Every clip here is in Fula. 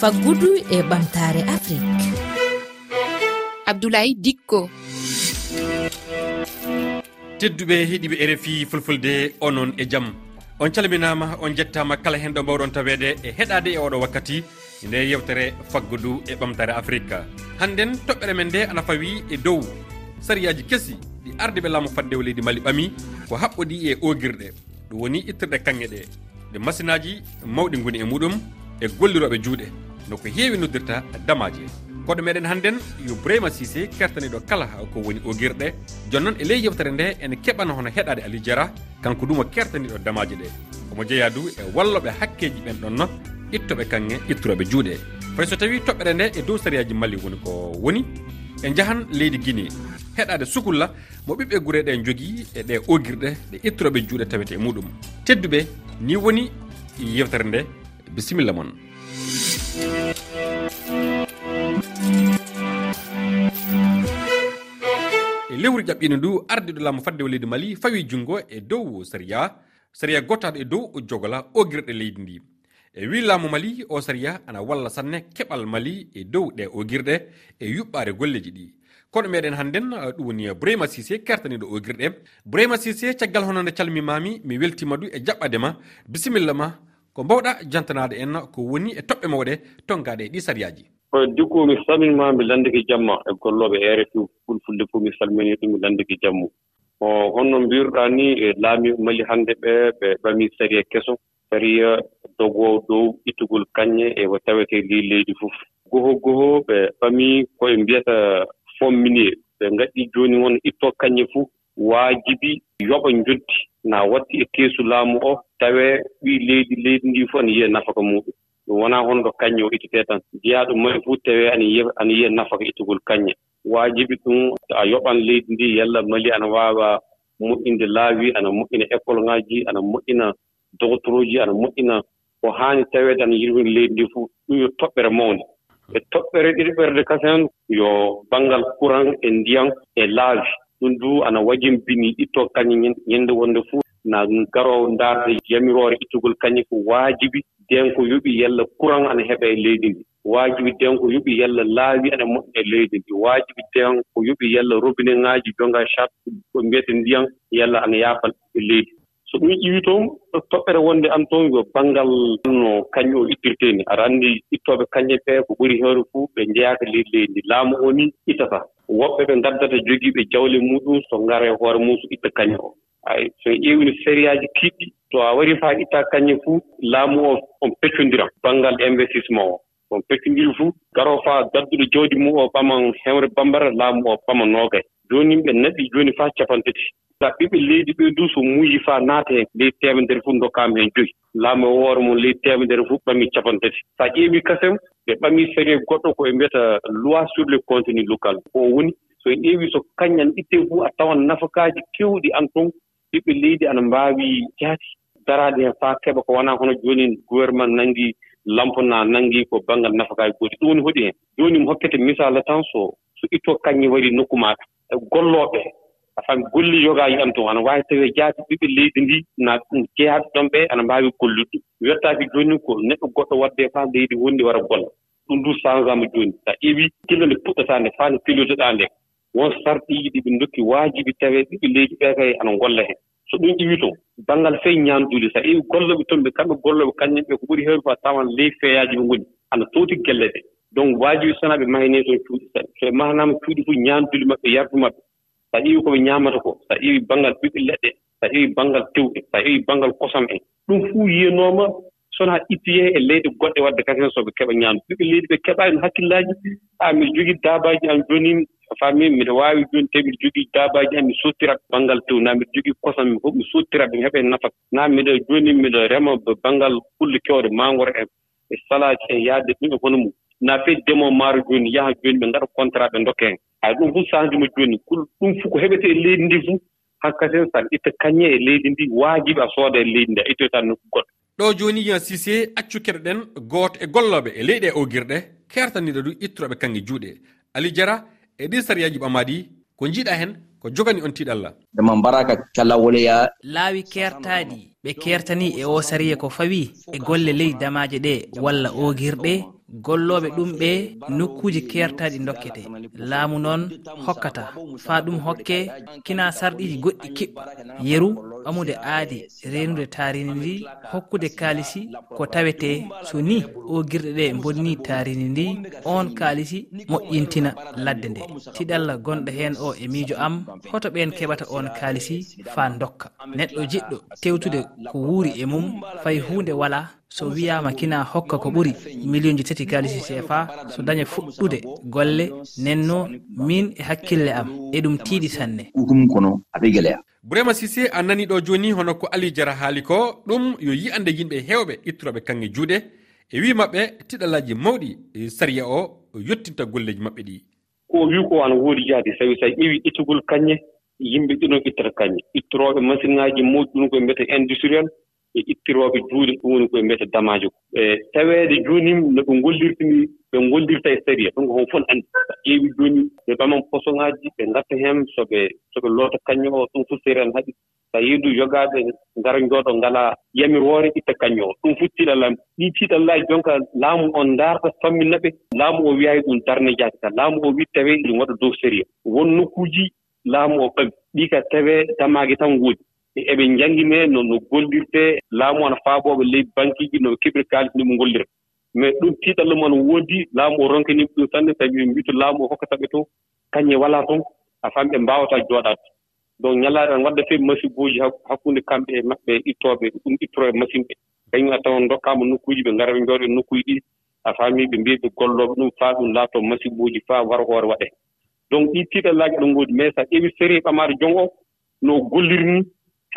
faggudu e ɓamtare afrique. Abdoulaye dikko. Tedduɓe heeɗiɓe rfi fulfulde onon e jaam on calminama on jettama kala hen ɗo mbawɗon tawede e heɗade e oɗo wakkati nde yewtere faggudu e ɓamtare afrique. Hannden toɓɓere men nde ana fawi e dow. Sariyaji kesi ɗi arde ɓe laamu faddewo leydi mali ɓami ko haɓɓoɗi e ogirɗe ɗum woni ittirɗe kanŋe ɗe. Ɗe masinaji mawɗi goni e muɗum e golliroɓe juuɗe. no ko heewi noddirta damaji koɗo meɗen hannden yo bourayma sisé kertaniɗo kala ko woni oguirɗe jonnon e ley yewtere nde ene keɓana hono heɗade aliou diara kanko ɗum o kertaniɗo damaji ɗe. Omo jeeya du e walloɓe hakkeji ɓen ɗon no ittoɓe kanŋe itturoɓe juuɗe. Fay so tawi toɓɓere nde e dow sariyaji mali woni ko woni e jahan leydi guini heɗade sukulla mo ɓiɓɓe guure ɗe jogui e ɗe ogirɗe ɗe itturoɓe juuɗe tawete e muɗum. Tedduɓe ni woni yewtere nde. Bisimilla moon e lewru ƴaɓɓino ndu ardiɗo laamu faddewo leydi mali fawi junngo e dow saria saria gottaɗo e dow jogola ogirɗe leydi ndi. E wi laamu mali o saria ana walla sanne keɓal mali e dow ɗe ogirɗe e yuɓɓare golleji ɗi. Kono meɗen hannden ɗum woni brema sisé kertaniɗo ogirɗe. Brema sisé caggal hono nde calmimami mi weltima du e jaɓɓade ma. Bisimilla ma ko mbawɗa jantanade en ko woni e toɓɓe mawɗe tonkaɗe e ɗi sariyaji. dikku mi salminima mi landike jamma. E gollooɓe eretu fulfulde fof mi salmini ɗum mi landike jammu. O honno mbiruɗaa ni e laami mali hannde ɓe ɓe ɓamii sariya keso. Sariya dogowo dow ittugol kañƴe e ko tawetee ndi leydi fof goho goho ɓe ɓamii koye mbiyata fomminie ɓe ngaɗɗi jooni won ittoo kañƴe fof waajibi yoɓa njoddi naa watti e keesu laamu o tawee ɓii leydi leydi ndi fof ana yiya nafaka muɗum ɗum wonaa honɗo kañƴe o ittete tan. Njiyaa ɗum moni fof tawee ana yiya ana yiya nafaka ittugol kañƴe. Waajibi ɗum a yoɓan leydi ndi yalla mali ana waawa moƴƴinde laawi ana moƴƴina école ŋaaji ana moƴƴina dogotorooji ana moƴƴina ko haani taweede ana yirwinde leydi ndi fof ɗum yo toɓɓere mawnde. E toɓɓere ɗiɗi ɓerde kasen yo banngal courant e ndiyan e laawi. Ɗum du ana wajimbini ittoo kañƴe ñannde wonde fof na garowo ndaarde yamirore ittugol kañum ko waajibi denko yoɓi yalla courant ana heɓa e leydi ndi. Waajibi denko yoɓi yalla laawi ana moƴƴa e leydi ndi. Waajibi denko yoɓi yalla robinet ŋaaji jonga chat ko mbiyete ndiyan yalla ana yaafal e leydi so ɗum ƴiwi toon toɓɓere wonde an toon yo banngal no kañum o ittirtee ni. Aɗa anndi ittooɓe kañƴe ɓee ko ɓuri heewde fuu ɓe njeyaaka leydi leydi laamu o ni ittata woɓɓe ɓe ngaddata jogiiɓe jawle muɗum so ngara e hoore mum so itta kañum o ay so ƴeewino sériyaaji kiɗɗi to a warii faa ittaa kañƴe fuu laamu o on pecconndiran banngal investissement o on peccondiri fuu garoo faa gadduɗo jawdi mum o ɓaman hewre bambara laamu o ɓama noogay. Jooni ɓe naɓi jooni faa capantati. sabu ɓiɓɓe leydi ɓee du so muuyi faa naata heen leydi teemedere fof dokkaama heen joyi. Laamu e hoore mum leydi teemedere fof ɓamii capan tati. So a ƴeewii kasem ɓe ɓamii série goɗɗo ko ɓe mbiyata loi sur le contenu local. Ko woni so e ƴeewii so kañan ittee fof a tawan nafakaaji keewɗi an toon ɓiɓɓe leydi ana mbaawi jaati. Daraade heen faa keɓa ko wonaa hono jooni gouvernement nanngii lampona nanngii ko baŋngal nafakaaji gooti. Ɗum woni hoɗi heen jooni mi hokkete misala tan so so ittoo kañƴe warii nokku maaɗa. Gollooɓe a fami golli yogaaji ɗam toon ana waawi tawii jaati ɓiɓɓe leydi ndi na jeyaaɓe ɗon ɓee ana mbaawi gollude. Ɗum wettaaki jooni ko neɗɗo goɗɗo waɗde e faa leydi wonndi wara golla. Ɗum du changement jooni. So a ƴeewii gila nde puɗɗataa nde faa nde pilotoɗaa nde won sarɗiiji ɗi ɓe ndokki waajibi tawee ɓiɓɓe leydi ɓee kay ana ngolla heen. So ɗum ƴiwi toon banngal fey ñaanduuli so a ƴeewi golloɓe toon ɓe kamɓe golloɓe kañum ɓe ko ɓuri heewde fof a tawan ley feeyaaji ɓe ngoni ana tooti gelle ɗe donc waajibi sonaa ɓe mahinee toon cuuɗi. Saɗi so ɓe mahanaama cuuɗi fof ñaanduuli maɓɓe yardu maɓɓe. so a ƴeewi ko ɓe ñaamata ko so a ƴeewi banngal ɓiɓɓe leɗɗe so a ƴeewi banngal tewɗe so a ƴeewi banngal kosam en. Ɗum fuu yiyanooma sono haa ittoyee e leyɗe goɗɗe waɗde kadi so ɓe keɓa ñaamdu ɓiɓɓe leydi ɓe keɓaani hakkillaaji a miɗa jogii daabaaji am jooni famille miɗa waawi jooni tawi miɗa jogii daabaaji am mi sottirat banngal tew naa miɗa jogii kosam mi fof mi sottirat mi heɓa hen nafat naa miɗa jooni miɗa rema banngal kulle keewɗe maangoro en e salaaji en yaadde ɗum e hono mum. Naa fedi demoo maaro jooni yaha jooni ɓe ngaɗa contrat ɓe ndokka heen hay ɗum fof changement mo jooni ɗum fof ko heɓetee e leydi ndi fof hakka so saɗa itta kañe e leydi ndi waajiɓe a sooda e leydi ndi a ittoytan nokku goɗɗo. Ɗo jooni yan sisé accukeɗoɗen gooto e golloɓe e leyɗe e ogirɗe kertaniɗo ɗum ittoroɓe kanŋe juuɗe. Ali diara e ɗi sariyaji ɓamaɗi ko jiiɗa hen ko jogani on tiɗalla ema mbaraka callawolya laawi kertaɗi ɓe kertani e o sariya ko fawi e golle ley damaje ɗe walla ogirɗe golloɓe ɗum ɓe nokkuji kertaɗi dokkete laamu noon hokkata. Fa ɗum hokke kina sarɗiji goɗɗi kiɓɓa yeru ɓamude aadi renude tarini ndi hokkude kaalisi ko tawete so ni o ogirɗe ɗe bonni tarini ndi on kaalisi moƴƴintina ladde nde. Tiɗalla gonɗo hen o e miijo am hoto ɓen keɓata on kaalisi fa dokka neɗɗo jiɗɗo tewtude ko wuuri e mum fay hunde wala so wiyama kina hokka ko ɓuuri million ji tati kalisi cfa so daña fuɗɗude golle nenno min e hakkille am e ɗum tiiɗi sanne. Ɗum kono aɓe gueleya bourema sise a nani ɗo joni hono ko ali diara haali ko ɗum yo yiyande yimɓe hewɓe ittoroɓe kanŋe juuɗe e wi maɓɓe tiɗalaji mawɗi e saria o yettinta golleji maɓɓe ɗi. Ko wi ko ana woodi jaade sawi so a ƴeewi ittugol kañƴe yimɓe ɗinon ittata kañƴe ŋaji mawɗi ɗum koye mbiyete industriel e ittirooɓe juuɗe ɗum woni koye mbiyete damaajo e taweede jooni no ɓe ngollirtini ɓe ngollirta e séria ɗum ko homo fof anndi. So ƴeewi jooni ɓe ɓaman posoŋaaji ɓe ngatta heen so ɓe so ɓe loota kañƴo o ɗum fof séria no haɗi so a yeedu yogaaɓe ngara njooɗo ngalaa yamiroore itta kañƴo o ɗum fof tiiɗallaaji ɗii tiiɗallaaji jonka laamu on ndaarta famminna ɓe laamu o wiyayi ɗum darne jaati ka. Laamu o wii tawee ɗum waɗa dow séria won nokkuuji laamu o ɓaɓi ɗii ka tawee damaage tan woodi eɓe janngine no no gollirtee laamu ana faaɓooɓe ley banque ji no ɓe keɓiri kaalis ndi mo ngollira mais ɗum tiiɗalla mo ana woodi laamu o ronkaniiɓe ɗum sanne sabi ɓe mbiyto laamu o hokkata ɓe to kañe walaa toon a faami ɓe mbaawataa jooɗaade. Donc ñalaaɗe an wadda feewi masibuuji hakkunde kamɓe e maɓɓe e ittooɓe ɗum ittoroo e machine ɓe. Kañum a tawan ndokkaama nokkuuji ɓe ngara ɓe njooɗo e nokkuuji ɗi a faami ɓe mbiya ɓe gollooɓe ɗum faa ɗum laatoo masibuuji faa wara hoore waɗee. Donc ɗi tiiɗallaaji ɗo ngoodi mais so a ƴeewi série ɓamaade jon o no gollir ni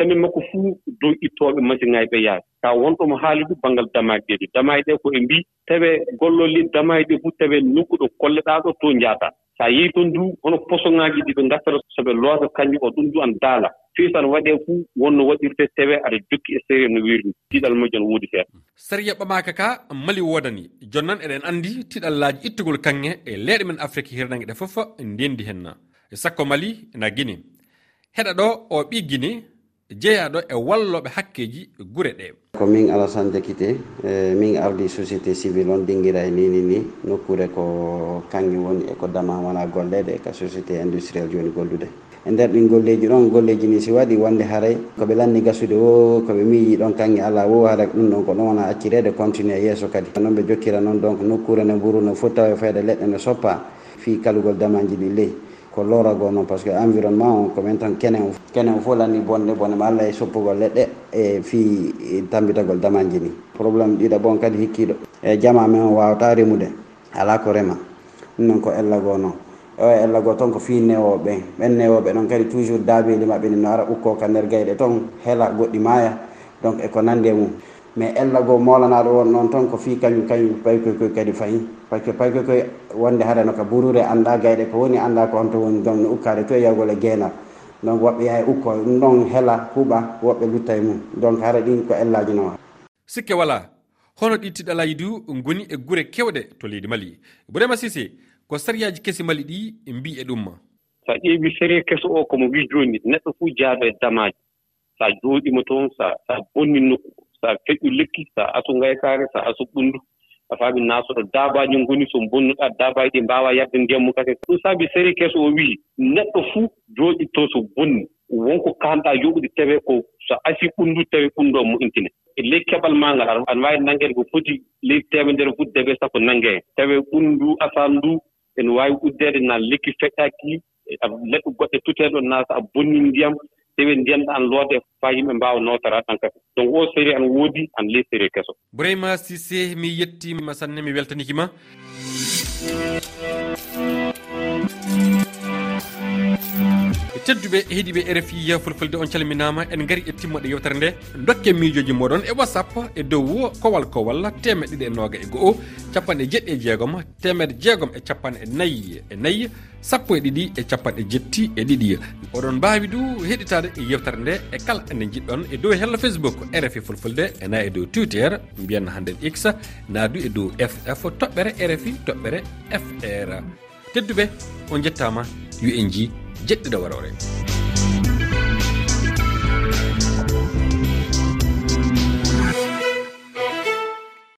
samin makko fuu dow ittooɓe machine ŋaaji ɓe yaade kaa wonɗo mo haalidu baŋngal damaaji ɗee ɗi damaaji ɗee ko ɓe mbii tawee gollolin damaaji ɗee fof tawee nokku ɗo kolleɗaa ɗo to njaataa so a yehii toon du hono posoŋaaji ɗi ɓe ngattata so ɓe loota kañum o ɗum du an daala. Fiis an waɗee fuu wonno waɗirte tawee aɗa jokki e série no wiiri ni tiiɗal moƴƴo no woodi seeɗa série ɓamaaka kaa mali woodani. Jooni noon eɗen anndi tiɗallaaji ittugol kaŋŋe e leyɗe men afrique hirnange ɗe fof ndenndi heen sakko mali na guine heɗa ɗo o ɓi guine jeeyaɗo e walloɓe hakkeji gure ɗe. Ko min alassane dekite e, min ardi société civile on dinguira e nini ni nokkure ko kanŋe woni eko dama wona golleɗe ka société industriel joni gollude. E nder ɗin golleji ɗon golleji ni si waɗi wonde haaray koɓe lanni gasude o koɓe miiji ɗon kanŋe ala wo haara ɗum ɗon ko ɗon wona accirede continue e yesso kadi. Noon ɓe jokkira noon donc nokkure ne no foti tawa e fayde leɗɗe ne soppa fi kalugol damaji ɗi ley. ko lorago noon par ce que environnement o ko komin tan kenen kenen fof lanni bonde bone ma allah e soppugol leɗɗe e fi tambitagol damanji ni. Probléme ɗiɗa bon kadi hikkiɗo e jama men o wawata remude ala ko rema. Ɗum noon ko ellago noon o e ellago toon ko fi newoɓe ɓen newoɓe ɗon kadi toujours daabili maɓɓe ni no ara ukko ka nder gayɗe toon heela goɗɗi maaya donc eko nandi e mum. mais ellago molanaɗo won noon toon ko fi kañum kañum paykoykoy kadi fayi. Par ce que paykoykoy wonde harano ka burude anda gayɗe ko woni anda ko honto woni donc ne ukkade to e yawgol e geenal. Donc woɓɓe yaha e ukko ɗum ɗon heela huuɓa woɓɓe lutta e mum. Donc hara ɗin ko ellaji noon sikke wala hono ɗi tiɗalaji du goni e guure kewɗe to leydi mali. Bourema sisé ko sariyaji kesi mali ɗi mbi e ɗum so a ƴeewi série keso o komo wi jooni neɗɗo fuu jaaɗo e damaji so a jooɗiima toon sa sa bonni nokku. so a feƴƴu lekki so a asu ngaykaare so a asu ɓunndu a faami naasoɗo daabaaji ngoni so bonnuɗaa daabaaji ɗi mbaawa yaɓde ndiyammu kadi ɗum saabi séri keso o wii neɗɗo fuu jooɗittoo so bonni. Wonko kaanɗaa yoɓude tawee ko so asii ɓunndu tawee ɓunndu o moƴƴintine e ley keɓal maa ngal aɗa waawi nanngeede ko foti ley teemedere foti debe sappo nanngee. Heen tawee ɓunndu asal ndu ene waawi uddeede na lekki feƴƴaaki. E neɗɗo goɗɗe tuteeɗo naasa a bonni ndiyam. tawi en an loode fa yimɓe mbaawa notorade tan kadi. Donc o série an woodi an ley série keso. Bourayma sisé mi yettima sanne mi weltanikima tedduɓe e heeɗiɓe e rfi fulfulde on calminama en gaari e timmoɗe yewtere nde. Dokke miijoji moɗon e whatsapp e dow kowal kowal temeɗe ɗiɗi e noga e goho capanɗe jeɗɗi e jeegom temeɗe jeegom e capanɗe nayyi e nayyi sappo e ɗiɗi e capanɗe jetti e ɗiɗi. Oɗon mbawi du heɗitade e yewtere nde e kala nde jiɗɗon e dow hello facebook rfi fulfulde ena e dow twitter mbiyen handen x naadu e dow ff toɓɓere rfi toɓɓere fr tedduɓe on jettama yo en jii jeɗɗiɗo warore